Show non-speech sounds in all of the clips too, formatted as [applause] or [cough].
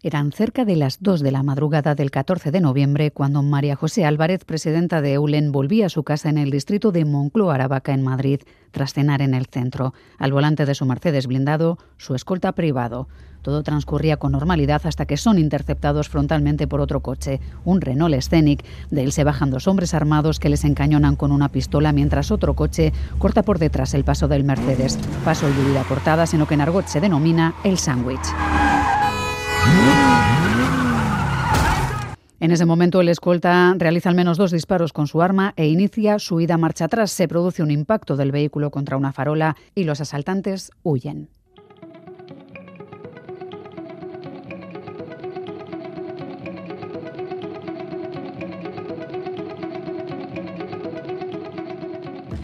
Eran cerca de las 2 de la madrugada del 14 de noviembre cuando María José Álvarez, presidenta de Eulen, volvía a su casa en el distrito de Moncloa, Aravaca, en Madrid, tras cenar en el centro. Al volante de su Mercedes blindado, su escolta privado. Todo transcurría con normalidad hasta que son interceptados frontalmente por otro coche, un Renault Scenic. De él se bajan dos hombres armados que les encañonan con una pistola mientras otro coche corta por detrás el paso del Mercedes. Paso y huida cortada, sino que en argot se denomina el sándwich. En ese momento el escolta realiza al menos dos disparos con su arma e inicia su ida marcha atrás. Se produce un impacto del vehículo contra una farola y los asaltantes huyen.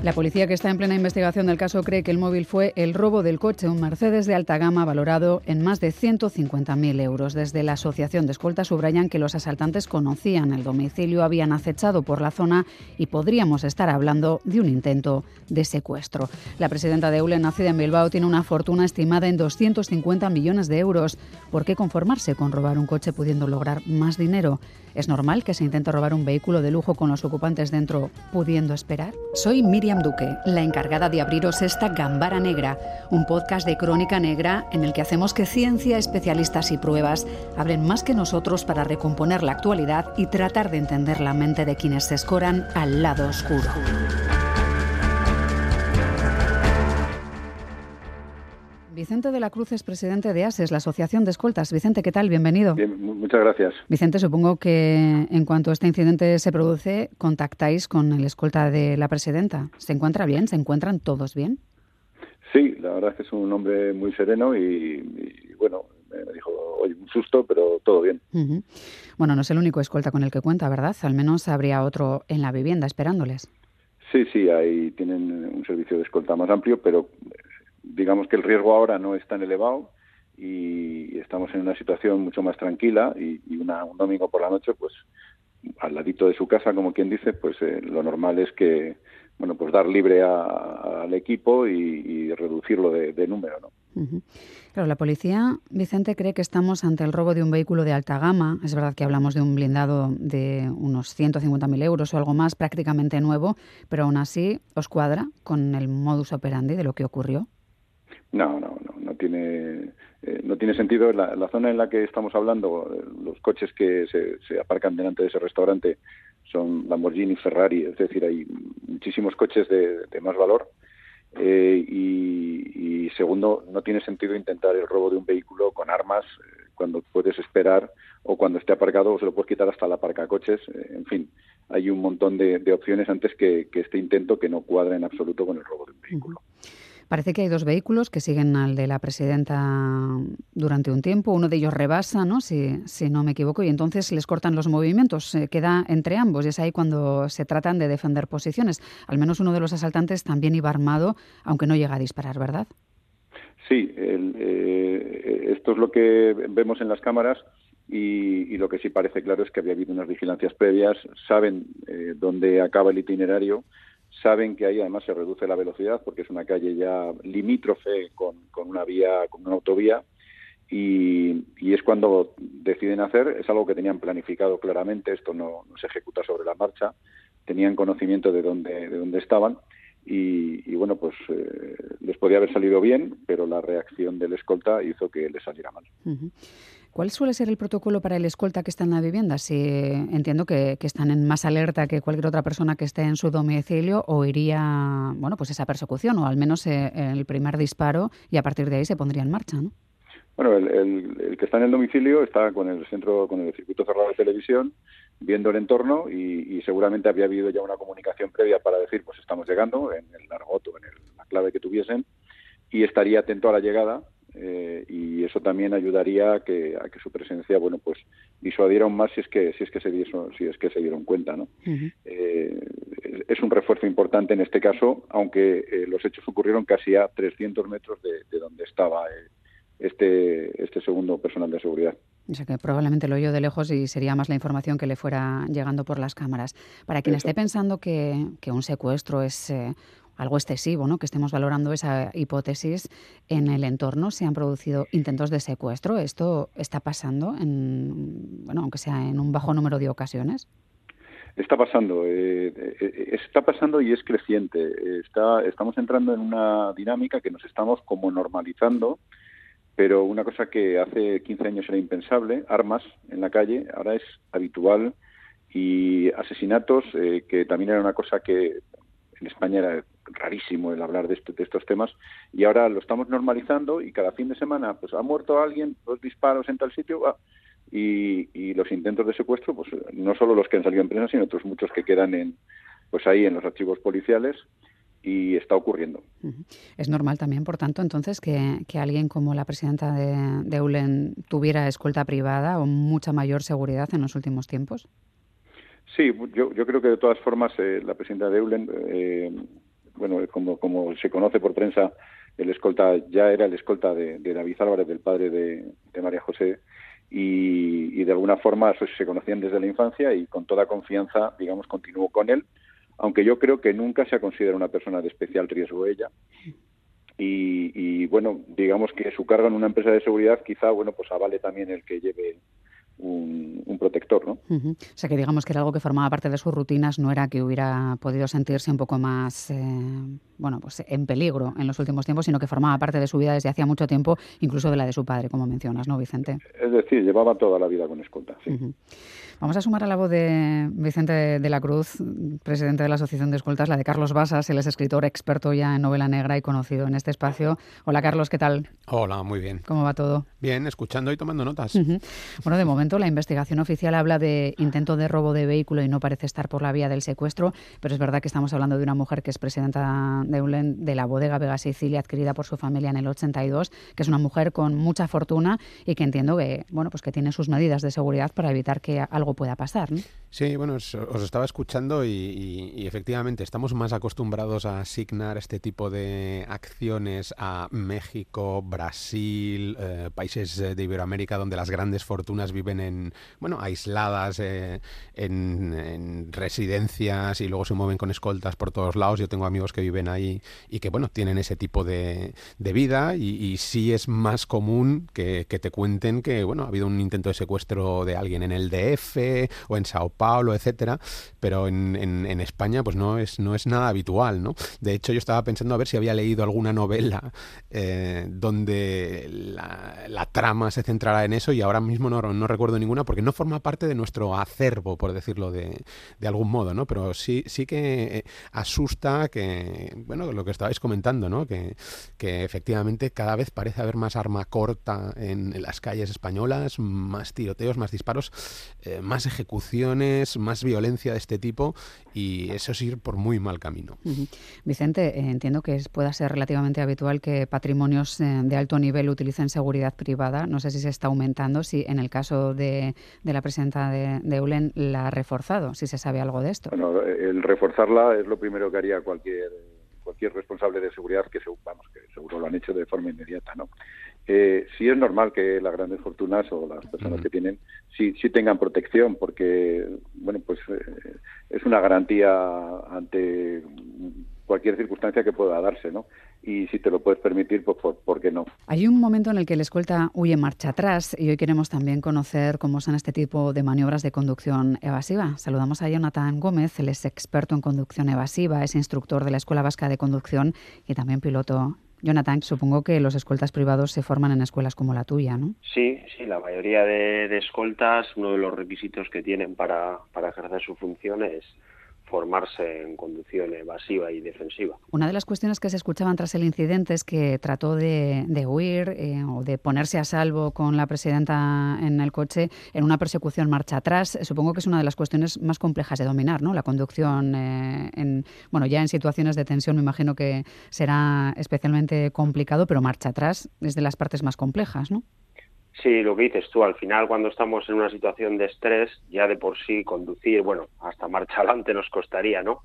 La policía que está en plena investigación del caso cree que el móvil fue el robo del coche, un Mercedes de alta gama valorado en más de 150.000 euros. Desde la Asociación de Escolta subrayan que los asaltantes conocían el domicilio, habían acechado por la zona y podríamos estar hablando de un intento de secuestro. La presidenta de EULE, nacida en Bilbao, tiene una fortuna estimada en 250 millones de euros. ¿Por qué conformarse con robar un coche pudiendo lograr más dinero? ¿Es normal que se intente robar un vehículo de lujo con los ocupantes dentro pudiendo esperar? Soy Miriam Duque, la encargada de abriros esta Gambara Negra, un podcast de crónica negra en el que hacemos que ciencia, especialistas y pruebas hablen más que nosotros para recomponer la actualidad y tratar de entender la mente de quienes se escoran al lado oscuro. Vicente de la Cruz es presidente de ASES, la Asociación de Escoltas. Vicente, ¿qué tal? Bienvenido. Bien, muchas gracias. Vicente, supongo que en cuanto este incidente se produce, contactáis con el escolta de la presidenta. ¿Se encuentra bien? ¿Se encuentran todos bien? Sí, la verdad es que es un hombre muy sereno y, bueno, me dijo, oye, un susto, pero todo bien. Bueno, no es el único escolta con el que cuenta, ¿verdad? Al menos habría otro en la vivienda esperándoles. Sí, sí, ahí tienen un servicio de escolta más amplio, pero digamos que el riesgo ahora no es tan elevado y estamos en una situación mucho más tranquila y, un domingo por la noche, pues al ladito de su casa, como quien dice, pues eh, lo normal es que, bueno, pues dar libre al equipo y, reducirlo de, número, ¿no? Claro, la policía, Vicente, cree que estamos ante el robo de un vehículo de alta gama. Es verdad que hablamos de un blindado de unos 150.000 euros o algo más, prácticamente nuevo, pero aún así os cuadra con el modus operandi de lo que ocurrió. No, no, no, no tiene, eh, no tiene sentido. La, la, zona en la que estamos hablando, eh, los coches que se, se, aparcan delante de ese restaurante son Lamborghini, Ferrari, es decir, hay muchísimos coches de, más valor. Eh, y, segundo, no tiene sentido intentar el robo de un vehículo con armas eh, cuando puedes esperar o cuando esté aparcado o se lo puedes quitar hasta la aparcacoches. En fin, hay un montón de, opciones antes que, este intento que no cuadra en absoluto con el robo de un vehículo. Parece que hay dos vehículos que siguen al de la presidenta durante un tiempo. Uno de ellos rebasa, ¿no? Si, si no me equivoco, y entonces les cortan los movimientos. Se queda entre ambos y es ahí cuando se tratan de defender posiciones. Al menos uno de los asaltantes también iba armado, aunque no llega a disparar, ¿verdad? Sí, eh, esto es lo que vemos en las cámaras. Y, lo que sí parece claro es que había habido unas vigilancias previas, saben eh, dónde acaba el itinerario, saben que ahí además se reduce la velocidad porque es una calle ya limítrofe con, con una vía, con una autovía y, y, es cuando deciden hacer, es algo que tenían planificado claramente, esto no, no se ejecuta sobre la marcha, tenían conocimiento de dónde, de dónde estaban y, y bueno, pues eh, les podía haber salido bien, pero la reacción del escolta hizo que les saliera mal. ¿Cuál suele ser el protocolo para el escolta que está en la vivienda? Si entiendo que, están en más alerta que cualquier otra persona que esté en su domicilio o iría, bueno, pues esa persecución o al menos eh, el primer disparo y a partir de ahí se pondría en marcha, ¿no? Bueno, el, que está en el domicilio está con el centro, con el circuito cerrado de televisión, viendo el entorno y, seguramente había habido ya una comunicación previa para decir, pues estamos llegando en el largoto, en la clave que tuviesen y estaría atento a la llegada eh, y eso también ayudaría a que, a que su presencia bueno pues disuadiera aún más si es que si es que se dieron, si es que se dieron cuenta no eh, es un refuerzo importante en este caso aunque eh, los hechos ocurrieron casi a 300 metros de, de donde estaba este este segundo personal de seguridad. O sea que probablemente lo oyó de lejos y sería más la información que le fuera llegando por las cámaras. Para quien esté pensando que, que un secuestro es algo excesivo, ¿no? Que estemos valorando esa hipótesis en el entorno. Se han producido intentos de secuestro. ¿Esto está pasando, en, bueno, aunque sea en un bajo número de ocasiones? Está pasando, eh, eh, está pasando y es creciente. Estamos entrando en una dinámica que nos estamos como normalizando, pero una cosa que hace 15 años era impensable, armas en la calle, ahora es habitual y asesinatos, eh, que también era una cosa que en España era rarísimo el hablar de, de, estos temas y ahora lo estamos normalizando y cada fin de semana pues ha muerto alguien, dos disparos en tal sitio, ah, y, los intentos de secuestro, pues no solo los que han salido en prensa, sino otros muchos que quedan en, pues ahí en los archivos policiales y está ocurriendo. Es normal también, por tanto, entonces que, alguien como la presidenta de, de, Eulen tuviera escolta privada o mucha mayor seguridad en los últimos tiempos. Sí, yo, yo creo que de todas formas eh, la presidenta de Eulen, eh, bueno, como, como se conoce por prensa, el escolta ya era el escolta de, David Álvarez, del padre de, María José, y, de alguna forma se conocían desde la infancia y con toda confianza, digamos, continuó con él, aunque yo creo que nunca se ha considerado una persona de especial riesgo ella. Y, y, bueno, digamos que su cargo en una empresa de seguridad quizá, bueno, pues avale también el que lleve un, protector, ¿no? O sea que digamos que era algo que formaba parte de sus rutinas, no era que hubiera podido sentirse un poco más, eh, bueno, pues en peligro en los últimos tiempos, sino que formaba parte de su vida desde hacía mucho tiempo, incluso de la de su padre, como mencionas, ¿no, Vicente? Es decir, llevaba toda la vida con escolta, sí. Vamos a sumar a la voz de Vicente de la Cruz, presidente de la Asociación de Escoltas, la de Carlos Basas, él es escritor experto ya en novela negra y conocido en este espacio. Hola Carlos, ¿qué tal? Hola, muy bien. ¿Cómo va todo? Bien, escuchando y tomando notas. Bueno, de momento la investigación oficial habla de intento de robo de vehículo y no parece estar por la vía del secuestro, pero es verdad que estamos hablando de una mujer que es presidenta de ULEN de la bodega Vega Sicilia, adquirida por su familia en el 82, que es una mujer con mucha fortuna y que entiendo que, bueno, pues que tiene sus medidas de seguridad para evitar que algo pueda pasar. Sí, bueno, os, estaba escuchando y, efectivamente estamos más acostumbrados a asignar este tipo de acciones a México, Brasil, eh, países de Iberoamérica donde las grandes fortunas viven en, bueno, aisladas eh, en, residencias y luego se mueven con escoltas por todos lados. Yo tengo amigos que viven ahí y que, bueno, tienen ese tipo de, vida y, sí es más común que, que te cuenten que, bueno, ha habido un intento de secuestro de alguien en el DF o en Sao Paulo, etcétera, pero en, en, España pues no es, no es nada habitual, ¿no? De hecho, yo estaba pensando a ver si había leído alguna novela eh, donde la, trama se centrara en eso y ahora mismo no, no, recuerdo ninguna porque no forma parte de nuestro acervo, por decirlo de, de algún modo, ¿no? Pero sí, sí que eh, asusta que, bueno, lo que estabais comentando, ¿no? Que, que efectivamente cada vez parece haber más arma corta en, las calles españolas, más tiroteos, más disparos, eh, más ejecuciones ejecuciones, más violencia de este tipo y eso es ir por muy mal camino. Vicente, eh, entiendo que pueda ser relativamente habitual que patrimonios eh, de alto nivel utilicen seguridad privada. No sé si se está aumentando, si en el caso de, la presidenta de, de, ULEN la ha reforzado, si se sabe algo de esto. Bueno, el reforzarla es lo primero que haría cualquier cualquier responsable de seguridad que, vamos, que seguro lo han hecho de forma inmediata, ¿no? Eh, sí es normal que las grandes fortunas o las personas que tienen sí, sí tengan protección porque bueno pues eh, es una garantía ante cualquier circunstancia que pueda darse, ¿no? Y si te lo puedes permitir, pues ¿por, qué no? Hay un momento en el que el escolta huye marcha atrás y hoy queremos también conocer cómo son este tipo de maniobras de conducción evasiva. Saludamos a Jonathan Gómez, él es experto en conducción evasiva, es instructor de la Escuela Vasca de Conducción y también piloto Jonathan, supongo que los escoltas privados se forman en escuelas como la tuya, ¿no? Sí, sí, la mayoría de, escoltas, uno de los requisitos que tienen para, para ejercer su función es formarse en conducción evasiva y defensiva. Una de las cuestiones que se escuchaban tras el incidente es que trató de, huir eh, o de ponerse a salvo con la presidenta en el coche en una persecución marcha atrás. Supongo que es una de las cuestiones más complejas de dominar, ¿no? La conducción eh, en, bueno, ya en situaciones de tensión me imagino que será especialmente complicado, pero marcha atrás es de las partes más complejas, ¿no? Sí, lo que dices tú, al final cuando estamos en una situación de estrés, ya de por sí conducir, bueno, hasta marcha [laughs] adelante nos costaría, ¿no?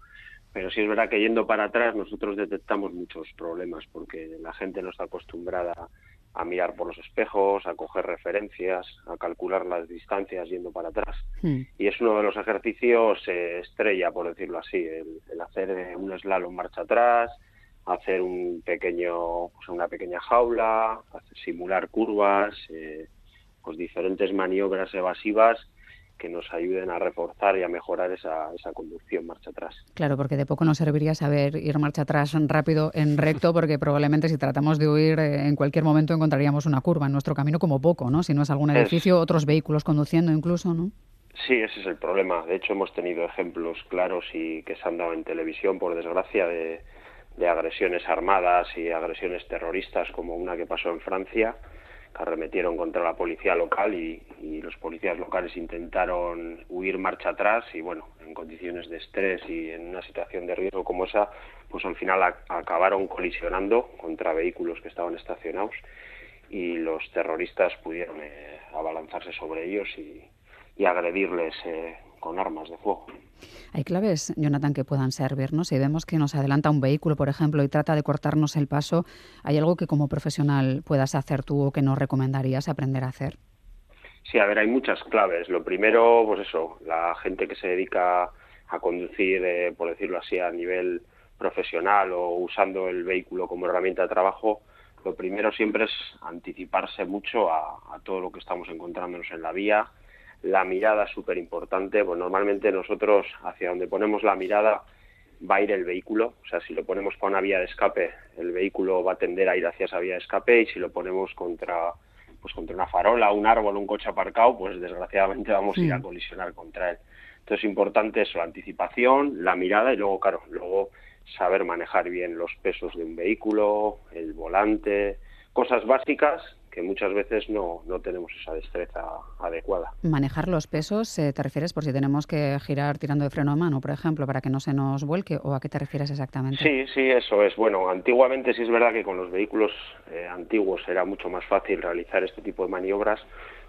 Pero sí es verdad que yendo para atrás nosotros detectamos muchos problemas porque la gente no está acostumbrada a mirar por los espejos, a coger referencias, a calcular las distancias yendo para atrás. Hmm. Y es uno de los ejercicios estrella, por decirlo así, el, el hacer un slalom marcha atrás, hacer un pequeño, pues una pequeña jaula, simular curvas, eh, pues diferentes maniobras evasivas que nos ayuden a reforzar y a mejorar esa, esa conducción marcha atrás. Claro, porque de poco nos serviría saber ir marcha atrás rápido en recto, [laughs] porque probablemente si tratamos de huir eh, en cualquier momento encontraríamos una curva en nuestro camino como poco, ¿no? Si no es algún edificio, otros vehículos conduciendo incluso, ¿no? Sí, ese es el problema. De hecho, hemos tenido ejemplos claros y que se han dado en televisión, por desgracia, de, de agresiones armadas y agresiones terroristas, como una que pasó en Francia, que arremetieron contra la policía local y, los policías locales intentaron huir marcha atrás y bueno, en condiciones de estrés y en una situación de riesgo como esa, pues al final acabaron colisionando contra vehículos que estaban estacionados y los terroristas pudieron eh, abalanzarse sobre ellos y, y agredirles eh, con armas de fuego. Hay claves, Jonathan, que puedan servirnos. Si vemos que nos adelanta un vehículo, por ejemplo, y trata de cortarnos el paso, ¿hay algo que como profesional puedas hacer tú o que nos recomendarías aprender a hacer? Sí, a ver, hay muchas claves. Lo primero, pues eso, la gente que se dedica a conducir, eh, por decirlo así, a nivel profesional o usando el vehículo como herramienta de trabajo, lo primero siempre es anticiparse mucho a, a todo lo que estamos encontrándonos en la vía, la mirada es súper importante, pues normalmente nosotros hacia donde ponemos la mirada va a ir el vehículo, o sea, si lo ponemos para una vía de escape, el vehículo va a tender a ir hacia esa vía de escape. Y si lo ponemos contra pues contra una farola, un árbol, un coche aparcado, pues desgraciadamente vamos a ir a colisionar contra él. Entonces es importante eso, la anticipación, la mirada y luego, claro, luego saber manejar bien los pesos de un vehículo, el volante, cosas básicas que muchas veces no, no tenemos esa destreza adecuada. Manejar los pesos, eh, ¿te refieres por si tenemos que girar tirando de freno a mano, por ejemplo, para que no se nos vuelque o a qué te refieres exactamente? Sí, sí, eso es. Bueno, antiguamente sí es verdad que con los vehículos eh, antiguos era mucho más fácil realizar este tipo de maniobras.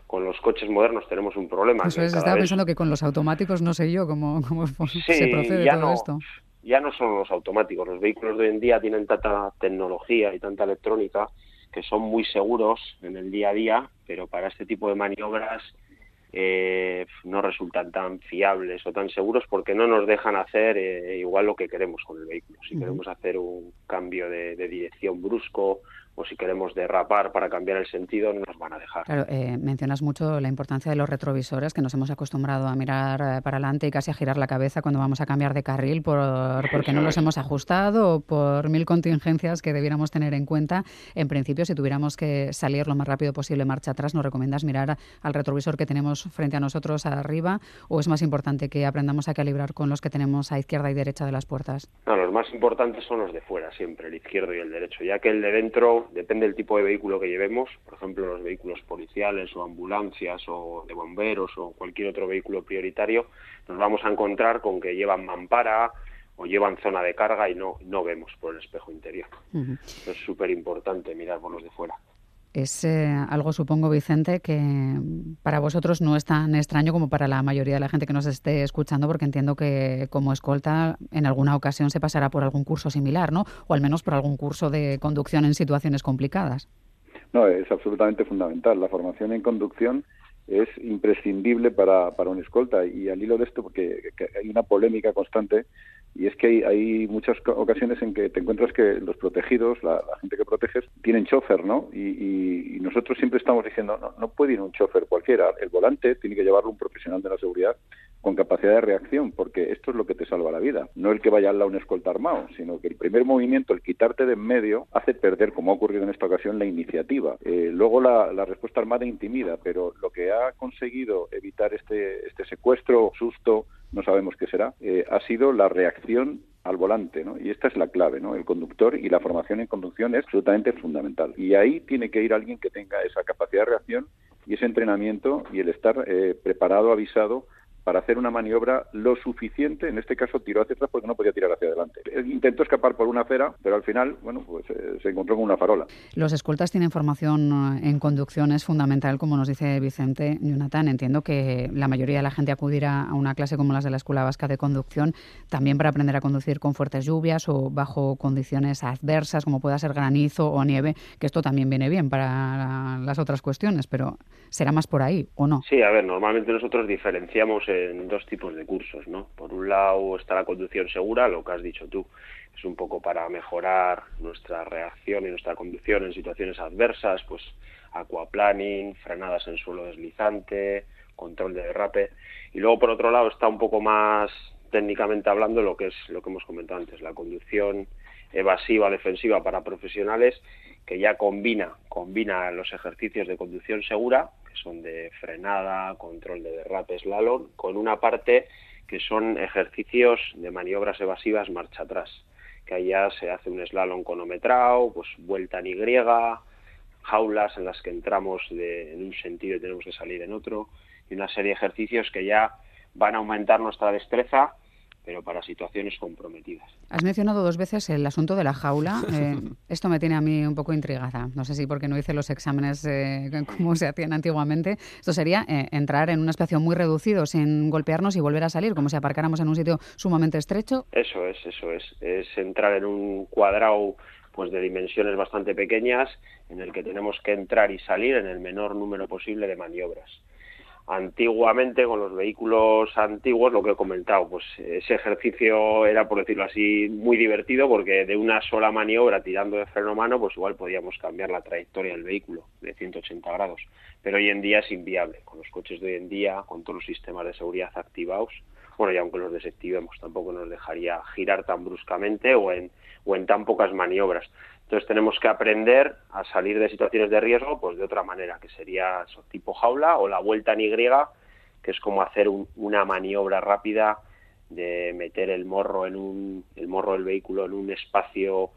Con los coches modernos tenemos un problema. Eso es, estaba pensando que con los automáticos no sé yo cómo, cómo se procede ya todo no, esto. Ya no son los automáticos. Los vehículos de hoy en día tienen tanta tecnología y tanta electrónica que son muy seguros en el día a día, pero para este tipo de maniobras eh, no resultan tan fiables o tan seguros porque no nos dejan hacer eh, igual lo que queremos con el vehículo. Si queremos hacer un cambio de, dirección brusco o si queremos derrapar para cambiar el sentido, no nos van a dejar. Claro, eh, mencionas mucho la importancia de los retrovisores, que nos hemos acostumbrado a mirar para adelante y casi a girar la cabeza cuando vamos a cambiar de carril por, porque no los hemos ajustado o por mil contingencias que debiéramos tener en cuenta. En principio, si tuviéramos que salir lo más rápido posible marcha atrás, ¿nos recomiendas mirar al retrovisor que tenemos frente a nosotros arriba o es más importante que aprendamos a calibrar con los que tenemos a izquierda y derecha de las puertas? No, los más importantes son los de fuera siempre, el izquierdo y el derecho, ya que el de dentro depende del tipo de vehículo que llevemos, por ejemplo los vehículos policiales o ambulancias o de bomberos o cualquier otro vehículo prioritario, nos vamos a encontrar con que llevan mampara o llevan zona de carga y no, no vemos por el espejo interior. Es súper importante mirar por los de fuera. Es eh, algo, supongo, Vicente, que para vosotros no es tan extraño como para la mayoría de la gente que nos esté escuchando, porque entiendo que como escolta en alguna ocasión se pasará por algún curso similar, ¿no? O al menos por algún curso de conducción en situaciones complicadas. No, es absolutamente fundamental. La formación en conducción es imprescindible para, para un escolta. Y al hilo de esto, porque hay una polémica constante y es que hay, muchas ocasiones en que te encuentras que los protegidos, la, gente que proteges, tienen chofer, ¿no? Y, nosotros siempre estamos diciendo, no, no puede ir un chofer cualquiera, el volante tiene que llevarlo un profesional de la seguridad con capacidad de reacción, porque esto es lo que te salva la vida. No el que vaya al lado un escolta armado, sino que el primer movimiento, el quitarte de en medio, hace perder, como ha ocurrido en esta ocasión, la iniciativa. Eh, luego la, la, respuesta armada intimida, pero lo que ha conseguido evitar este, este secuestro, susto, no sabemos qué será, eh, ha sido la reacción al volante, ¿no? Y esta es la clave, ¿no? El conductor y la formación en conducción es absolutamente fundamental. Y ahí tiene que ir alguien que tenga esa capacidad de reacción y ese entrenamiento y el estar eh, preparado, avisado para hacer una maniobra lo suficiente, en este caso tiró hacia atrás porque no podía tirar hacia adelante. Intentó escapar por una acera, pero al final, bueno, pues eh, se encontró con una farola. Los escoltas tienen formación eh, en conducción, es fundamental, como nos dice Vicente Jonathan. Entiendo que la mayoría de la gente acudirá a una clase como las de la Escuela Vasca de Conducción, también para aprender a conducir con fuertes lluvias o bajo condiciones adversas, como pueda ser granizo o nieve, que esto también viene bien para las otras cuestiones, pero será más por ahí, ¿o no? Sí, a ver, normalmente nosotros diferenciamos en dos tipos de cursos, ¿no? Por un lado está la conducción segura, lo que has dicho tú, es un poco para mejorar nuestra reacción y nuestra conducción en situaciones adversas, pues aquaplaning, frenadas en suelo deslizante, control de derrape. Y luego, por otro lado, está un poco más técnicamente hablando lo que es lo que hemos comentado antes, la conducción evasiva defensiva para profesionales que ya combina combina los ejercicios de conducción segura que son de frenada, control de derrape, slalom, con una parte que son ejercicios de maniobras evasivas marcha atrás, que allá se hace un slalom conometrado, pues vuelta en Y, jaulas en las que entramos de, en un sentido y tenemos que salir en otro, y una serie de ejercicios que ya van a aumentar nuestra destreza pero para situaciones comprometidas. Has mencionado dos veces el asunto de la jaula. [laughs] Eh, esto me tiene a mí un poco intrigada. No sé si porque no hice los exámenes eh, [laughs] como se hacían antiguamente. Esto sería eh, entrar en un espacio muy reducido sin golpearnos y volver a salir, como si aparcáramos en un sitio sumamente estrecho. Eso es, eso es. Es entrar en un cuadrado pues de dimensiones bastante pequeñas en el que tenemos que entrar y salir en el menor número posible de maniobras antiguamente con los vehículos antiguos, lo que he comentado, pues ese ejercicio era, por decirlo así, muy divertido porque de una sola maniobra tirando de freno mano, pues igual podíamos cambiar la trayectoria del vehículo de 180 grados. Pero hoy en día es inviable. Con los coches de hoy en día, con todos los sistemas de seguridad activados, bueno, y aunque los desactivemos, tampoco nos dejaría girar tan bruscamente o en, o en tan pocas maniobras. Entonces tenemos que aprender a salir de situaciones de riesgo pues de otra manera, que sería tipo jaula o la vuelta en Y, que es como hacer una maniobra rápida de meter el morro en un el morro del vehículo en un espacio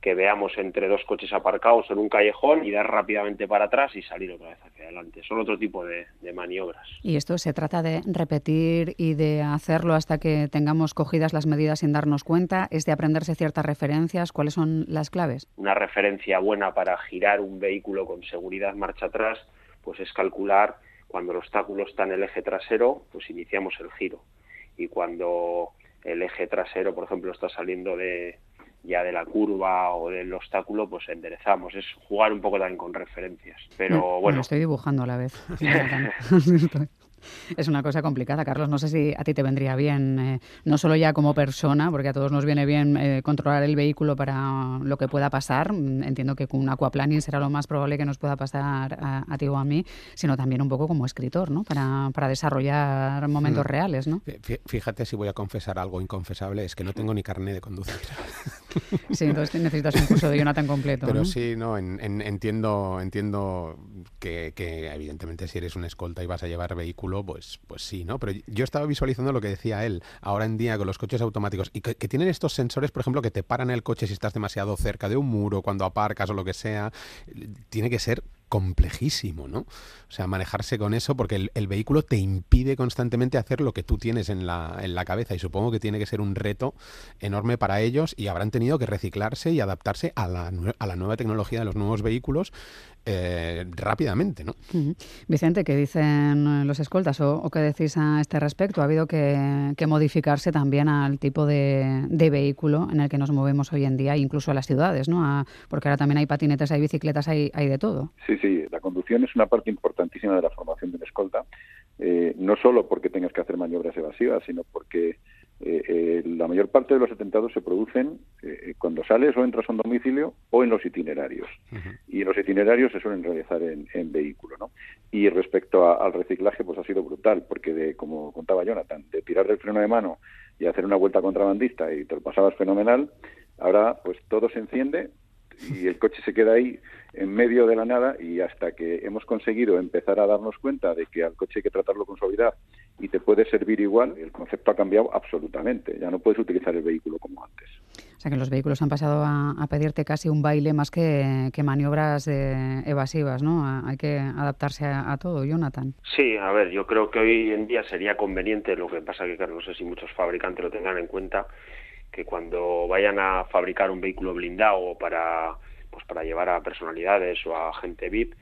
que veamos entre dos coches aparcados en un callejón y dar rápidamente para atrás y salir otra vez hacia adelante. Son otro tipo de, maniobras. Y esto se trata de repetir y de hacerlo hasta que tengamos cogidas las medidas sin darnos cuenta. Es de aprenderse ciertas referencias. ¿Cuáles son las claves? Una referencia buena para girar un vehículo con seguridad marcha atrás, pues es calcular cuando el obstáculo está en el eje trasero, pues iniciamos el giro. Y cuando el eje trasero, por ejemplo, está saliendo de, ya de la curva o del obstáculo, pues enderezamos. Es jugar un poco también con referencias. Pero bueno. estoy dibujando a la vez. [laughs] [laughs] Es una cosa complicada, Carlos. No sé si a ti te vendría bien, eh, no solo ya como persona, porque a todos nos viene bien eh, controlar el vehículo para lo que pueda pasar. Mm, entiendo que con un aquaplaning será lo más probable que nos pueda pasar a, ti o a mí, sino también un poco como escritor, ¿no? Para, para desarrollar momentos mm. reales, ¿no? Fíjate si voy a confesar algo inconfesable, es que no tengo ni carné de conducir. [laughs] Sí, entonces necesitas un curso de Jonathan completo. Pero sí, no, entiendo, entiendo que, evidentemente si eres un escolta y vas a llevar vehículo, pues, pues sí, ¿no? Pero yo estaba visualizando lo que decía él, ahora en día con los coches automáticos, y que, tienen estos sensores, por ejemplo, que te paran el coche si estás demasiado cerca de un muro, cuando aparcas o lo que sea, tiene que ser complejísimo, ¿no? O sea, manejarse con eso porque el, vehículo te impide constantemente hacer lo que tú tienes en la, en la cabeza y supongo que tiene que ser un reto enorme para ellos y habrán tenido que reciclarse y adaptarse a la, a la nueva tecnología de los nuevos vehículos eh, rápidamente, ¿no? Vicente, ¿qué dicen los escoltas o, qué decís a este respecto? ¿Ha habido que, modificarse también al tipo de, vehículo en el que nos movemos hoy en día, incluso a las ciudades, ¿no? porque ahora también hay patinetes, hay bicicletas, hay, hay de todo. Sí, sí, la conducción es una parte importantísima de la formación de un escolta, eh, no solo porque tengas que hacer maniobras evasivas, sino porque eh, eh, la mayor parte de los atentados se producen eh, cuando sales o entras a un domicilio o en los itinerarios. Y los itinerarios se suelen realizar en, vehículo. ¿no? Y respecto al reciclaje, pues ha sido brutal, porque de, como contaba Jonathan, de tirar del freno de mano y hacer una vuelta contrabandista y te lo pasabas fenomenal, ahora pues todo se enciende y el coche se queda ahí en medio de la nada y hasta que hemos conseguido empezar a darnos cuenta de que al coche hay que tratarlo con suavidad y te puede servir igual, el concepto ha cambiado absolutamente. Ya no puedes utilizar el vehículo como antes. O sea que los vehículos han pasado a, pedirte casi un baile más que, maniobras evasivas, ¿no? hay que adaptarse a, todo, Jonathan. Sí, a ver, yo creo que hoy en día sería conveniente, lo que pasa que no sé si muchos fabricantes lo tengan en cuenta, que cuando vayan a fabricar un vehículo blindado para pues para llevar a personalidades o a gente VIP,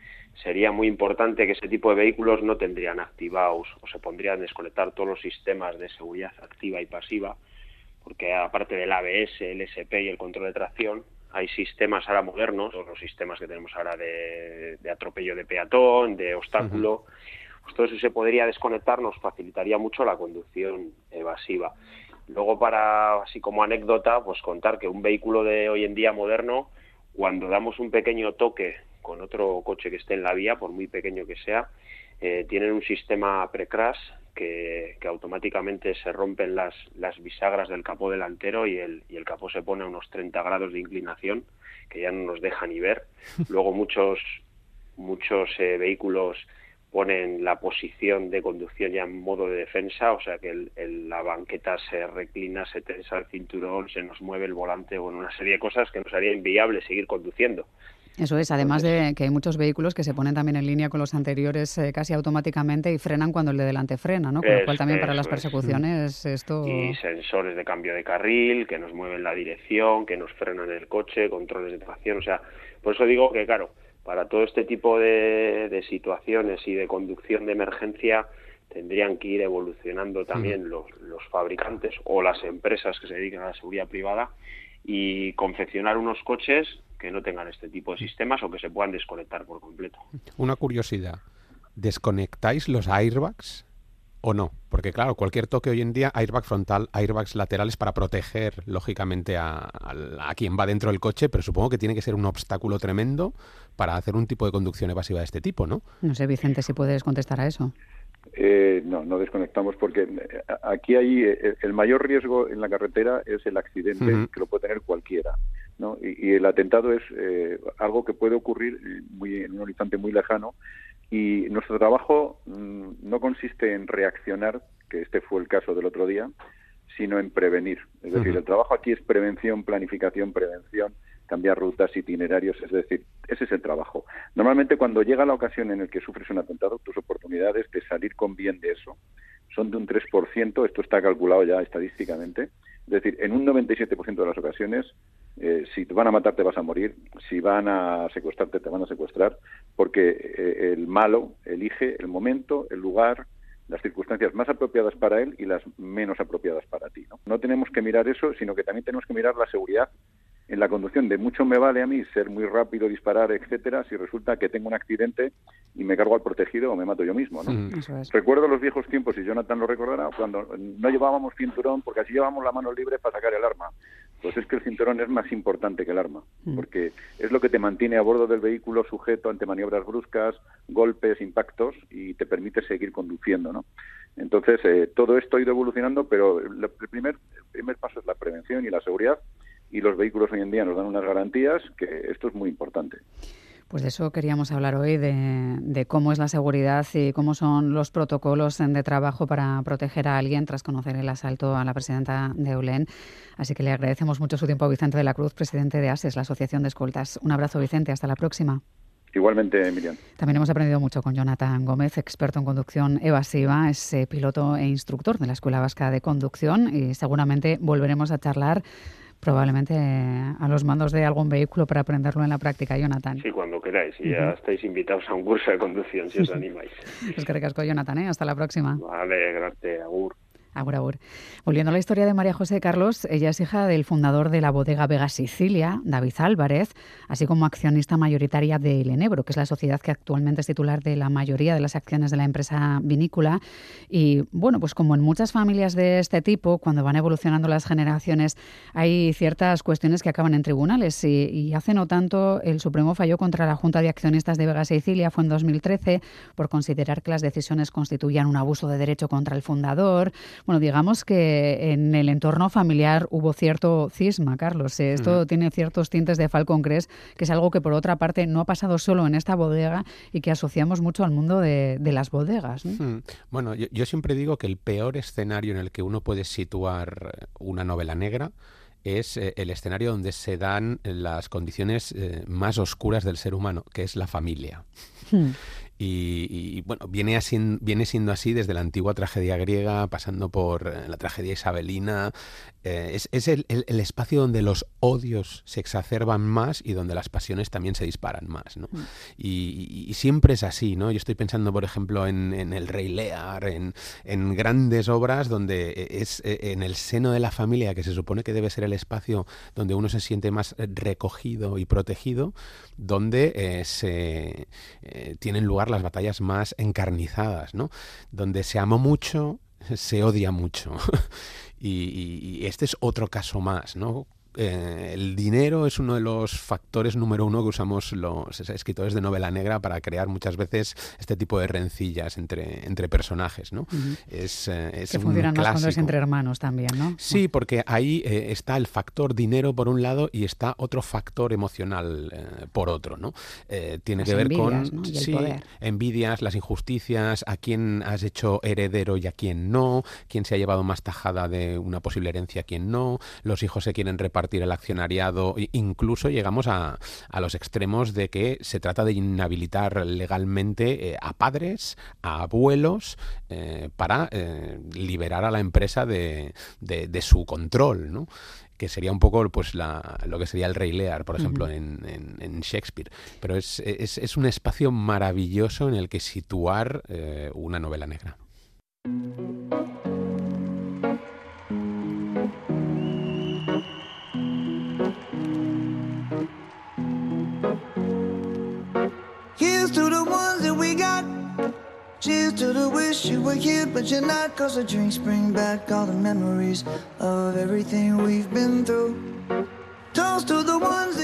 sería muy importante que ese tipo de vehículos no tendrían activados o se pondrían a desconectar todos los sistemas de seguridad activa y pasiva, porque aparte del ABS, el SP y el control de tracción, hay sistemas ahora modernos, todos los sistemas que tenemos ahora de, atropello de peatón, de obstáculo, pues todo eso se podría desconectar, nos facilitaría mucho la conducción evasiva. Luego, para así como anécdota, pues contar que un vehículo de hoy en día moderno, cuando damos un pequeño toque con otro coche que esté en la vía, por muy pequeño que sea, eh, tienen un sistema pre-crash que, automáticamente se rompen las, las bisagras del capó delantero y el, y el capó se pone a unos 30 grados de inclinación, que ya no nos deja ni ver. [laughs] Luego muchos, muchos eh, vehículos ponen la posición de conducción ya en modo de defensa, o sea que la banqueta se reclina, se tensa el cinturón, se nos mueve el volante o en una serie de cosas que nos haría inviable seguir conduciendo. Eso es, además de que hay muchos vehículos que se ponen también en línea con los anteriores eh, casi automáticamente y frenan cuando el de delante frena, ¿no? Con lo cual también para las persecuciones esto... Y sensores de cambio de carril que nos mueven la dirección, que nos frenan el coche, controles de tracción, o sea, por eso digo que, claro, para todo este tipo de, situaciones y de conducción de emergencia tendrían que ir evolucionando también los, los fabricantes o las empresas que se dedican a la seguridad privada y confeccionar unos coches que no tengan este tipo de sistemas o que se puedan desconectar por completo. Una curiosidad, ¿desconectáis los airbags o no? Porque claro, cualquier toque hoy en día, airbag frontal, airbags laterales para proteger, lógicamente, a, quien va dentro del coche, pero supongo que tiene que ser un obstáculo tremendo para hacer un tipo de conducción evasiva de este tipo, ¿no? No sé, Vicente, si puedes contestar a eso. Eh, no, no desconectamos porque eh, aquí hay eh, el mayor riesgo en la carretera es el accidente que lo puede tener cualquiera, ¿no? Y, el atentado es algo que puede ocurrir muy en un horizonte muy lejano y nuestro trabajo mm, no consiste en reaccionar, que este fue el caso del otro día, sino en prevenir. Es decir, el trabajo aquí es prevención, planificación, prevención cambiar rutas, itinerarios, es decir, ese es el trabajo. Normalmente cuando llega la ocasión en la que sufres un atentado, tus oportunidades de salir con bien de eso son de un 3%, esto está calculado ya estadísticamente, es decir, en un 97% de las ocasiones, eh, si te van a matar te vas a morir, si van a secuestrarte te van a secuestrar, porque eh, el malo elige el momento, el lugar, las circunstancias más apropiadas para él y las menos apropiadas para ti. ¿no? no tenemos que mirar eso, sino que también tenemos que mirar la seguridad en la conducción de mucho me vale a mí ser muy rápido, disparar, etcétera, si resulta que tengo un accidente y me cargo al protegido o me mato yo mismo, ¿no? Mm. Recuerdo los viejos tiempos, y Jonathan lo recordará, cuando no llevábamos cinturón, porque así llevábamos la mano libre para sacar el arma. Pues es que el cinturón es más importante que el arma, mm. porque es lo que te mantiene a bordo del vehículo sujeto ante maniobras bruscas, golpes, impactos, y te permite seguir conduciendo, ¿no? Entonces, eh, todo esto ha ido evolucionando, pero el primer, el primer paso es la prevención y la seguridad, y los vehículos hoy en día nos dan unas garantías que esto es muy importante. Pues de eso queríamos hablar hoy, de, cómo es la seguridad y cómo son los protocolos de trabajo para proteger a alguien tras conocer el asalto a la presidenta de EULEN. Así que le agradecemos mucho su tiempo a Vicente de la Cruz, presidente de ASES, la Asociación de Escoltas. Un abrazo, Vicente. Hasta la próxima. Igualmente, Miriam. También hemos aprendido mucho con Jonathan Gómez, experto en conducción evasiva, es eh, piloto e instructor de la Escuela Vasca de Conducción y seguramente volveremos a charlar probablemente a los mandos de algún vehículo para aprenderlo en la práctica, Jonathan. Sí, cuando queráis. Y ya estáis invitados a un curso de conducción si os [laughs] animáis. Es que recasco, Jonathan. ¿eh? Hasta la próxima. Vale, gracias. Agur. Volviendo a la historia de María José Carlos, ella es hija del fundador de la bodega Vega Sicilia, David Álvarez, así como accionista mayoritaria de Enebro, que es la sociedad que actualmente es titular de la mayoría de las acciones de la empresa vinícola. Y bueno, pues como en muchas familias de este tipo, cuando van evolucionando las generaciones, hay ciertas cuestiones que acaban en tribunales. Y, hace no tanto el Supremo falló contra la Junta de Accionistas de Vega Sicilia, fue en 2013, por considerar que las decisiones constituían un abuso de derecho contra el fundador. Bueno, digamos que en el entorno familiar hubo cierto cisma, Carlos. Eh, esto tiene ciertos tintes de Falcon Crest, que es algo que por otra parte no ha pasado solo en esta bodega y que asociamos mucho al mundo de, las bodegas. Bueno, yo, siempre digo que el peor escenario en el que uno puede situar una novela negra es eh, el escenario donde se dan las condiciones eh, más oscuras del ser humano, que es la familia. Hmm. Y, bueno, viene, así, viene siendo así desde la antigua tragedia griega, pasando por eh, la tragedia isabelina. Eh, es, el, espacio donde los odios se exacerban más y donde las pasiones también se disparan más. ¿no? Mm. Y, siempre es así. ¿no? Yo estoy pensando, por ejemplo, en, El Rey Lear, en, en, grandes obras donde eh, es en el seno de la familia, que se supone que debe ser el espacio donde uno se siente más recogido y protegido, donde se tienen lugar las batallas más encarnizadas, ¿no? Donde se amó mucho, se odia mucho. [laughs] y, y, este es otro caso más, ¿no? Eh, el dinero es uno de los factores número uno que usamos los escritores de novela negra para crear muchas veces este tipo de rencillas entre, entre personajes, ¿no? es, eh, es, que funcionan más cuando es entre hermanos también, ¿no? Sí, porque ahí eh, está el factor dinero por un lado y está otro factor emocional por otro, ¿no? tiene que ver con envidias, las injusticias, a quién has hecho heredero y a quién no, quién se ha llevado más tajada de una posible herencia, a quién no, los hijos se quieren repartir el accionariado, incluso llegamos a, a, los extremos de que se trata de inhabilitar legalmente eh, a padres, a abuelos, eh, para eh, liberar a la empresa de, de, su control, ¿no? que sería un poco pues la, lo que sería el Rey Lear, por ejemplo, en, en, Shakespeare. Pero es, es, es, un espacio maravilloso en el que situar una novela negra. To the wish you were here, but you're not. Cause the drinks bring back all the memories of everything we've been through. Toast to the ones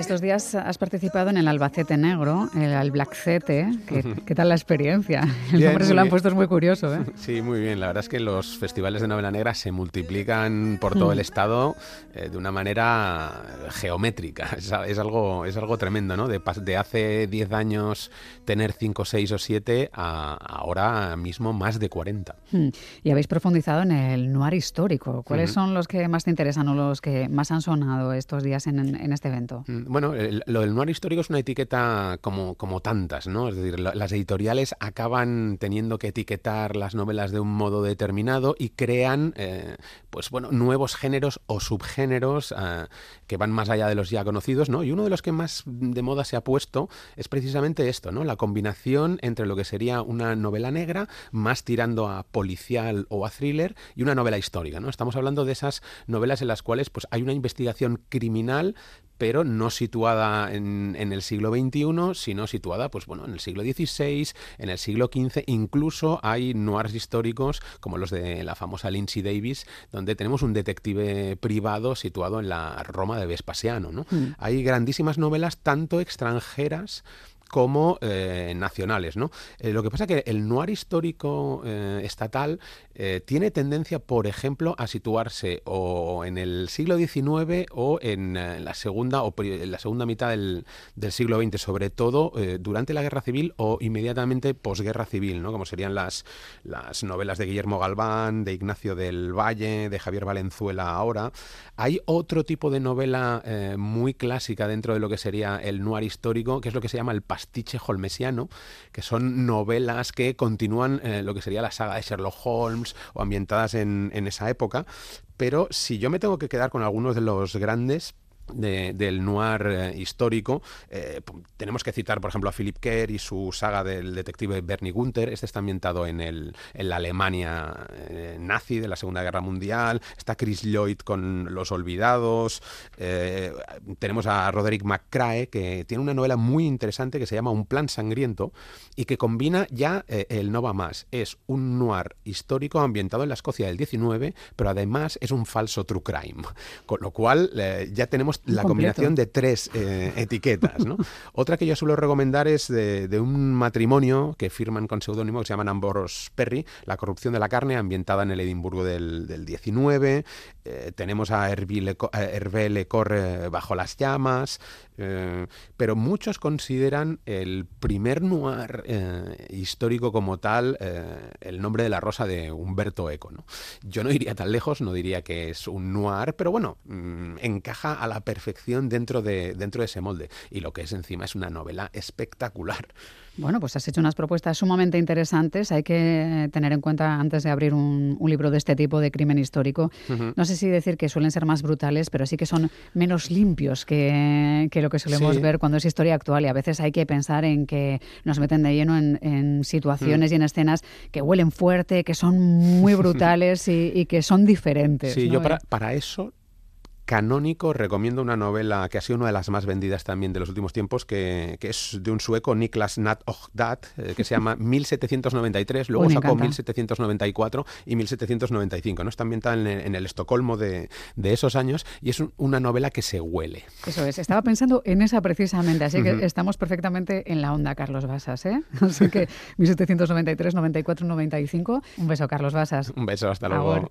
Estos días has participado en el Albacete Negro, el Alblacete. ¿Qué, ¿Qué tal la experiencia? El nombre se lo han puesto, es muy curioso. ¿eh? [laughs] Sí, muy bien. La verdad es que los festivales de novela negra se multiplican por todo el mm. estado eh, de una manera geométrica. [laughs] Es, algo, es algo tremendo, ¿no? De, de hace 10 años tener 5, 6 o 7 a ahora mismo más de 40. Mm. Y habéis profundizado en el noir histórico. ¿Cuáles son los que más te interesan o los que más han sonado estos días en, en este evento? Bueno, lo del noir histórico es una etiqueta como, como tantas, ¿no? Es decir, las editoriales acaban teniendo que etiquetar las novelas de un modo determinado y crean, eh, pues bueno, nuevos géneros o subgéneros eh, que van más allá de los ya conocidos, ¿no? Y uno de los que más de moda se ha puesto es precisamente esto, ¿no? La combinación entre lo que sería una novela negra más tirando a policial o a thriller y una novela histórica, ¿no? Estamos hablando de esas novelas en las cuales pues hay una investigación criminal pero no situada en, el siglo XXI, sino situada pues, bueno, en el siglo XVI, en el siglo XV, incluso hay noirs históricos como los de la famosa Lindsay Davis, donde tenemos un detective privado situado en la Roma de Vespasiano. ¿no? Mm. Hay grandísimas novelas, tanto extranjeras como eh, nacionales. ¿no? Eh, lo que pasa es que el noir histórico eh, estatal tiene tendencia, por ejemplo, a situarse o en el siglo XIX o en la segunda o la segunda mitad del, siglo XX, sobre todo durante la Guerra Civil o inmediatamente posguerra civil, ¿no? como serían las, las novelas de Guillermo Galván, de Ignacio del Valle, de Javier Valenzuela ahora. Hay otro tipo de novela muy clásica dentro de lo que sería el noir histórico, que es lo que se llama el pastiche holmesiano, que son novelas que continúan eh, lo que sería la saga de Sherlock Holmes o ambientadas en, en esa época. Pero si yo me tengo que quedar con algunos de los grandes, del noir eh, histórico. Eh, tenemos que citar, por ejemplo, a Philip Kerr y su saga del detective Bernie Gunther. Este está ambientado en, el, en la Alemania eh, nazi de la Segunda Guerra Mundial. Está Chris Lloyd con Los Olvidados. tenemos a Roderick McCrae, que tiene una novela muy interesante que se llama Un plan sangriento y que combina ya el no va más. Es un noir histórico ambientado en la Escocia del 19, pero además es un falso true crime. Con lo cual ya tenemos la combinación de tres eh, etiquetas. ¿no? [laughs] Otra que yo suelo recomendar es de, un matrimonio que firman con seudónimo que se llaman Ambrose Perry, La corrupción de la carne, ambientada en el Edimburgo del, del 19. Eh, tenemos a Hervé Lecorre bajo las llamas, eh, pero muchos consideran el primer noir eh, histórico como tal el nombre de la rosa de Humberto Eco. ¿no? Yo no iría tan lejos, no diría que es un noir, pero bueno, mm, encaja a la perfección dentro de, dentro de ese molde. Y lo que es encima es una novela espectacular. Bueno, pues has hecho unas propuestas sumamente interesantes. Hay que tener en cuenta antes de abrir un, libro de este tipo de crimen histórico. No sé si decir que suelen ser más brutales, pero sí que son menos limpios que, lo que solemos ver cuando es historia actual. Y a veces hay que pensar en que nos meten de lleno en, situaciones mm. y en escenas que huelen fuerte, que son muy [laughs] brutales y, que son diferentes. Sí, yo para, para eso canónico, recomiendo una novela que ha sido una de las más vendidas también de los últimos tiempos, que, es de un sueco, Niklas Nat Ogdat, eh, que se llama [laughs] 1793, luego sacó 1794 y 1795. ¿no? Está ambientada en, el Estocolmo de, esos años y es una novela que se huele. Eso es, estaba pensando en esa precisamente, así que estamos perfectamente en la onda, Carlos Basas. ¿eh? [laughs] Así que 1793, 94, 95. Un beso, Carlos Basas. Un beso, hasta luego.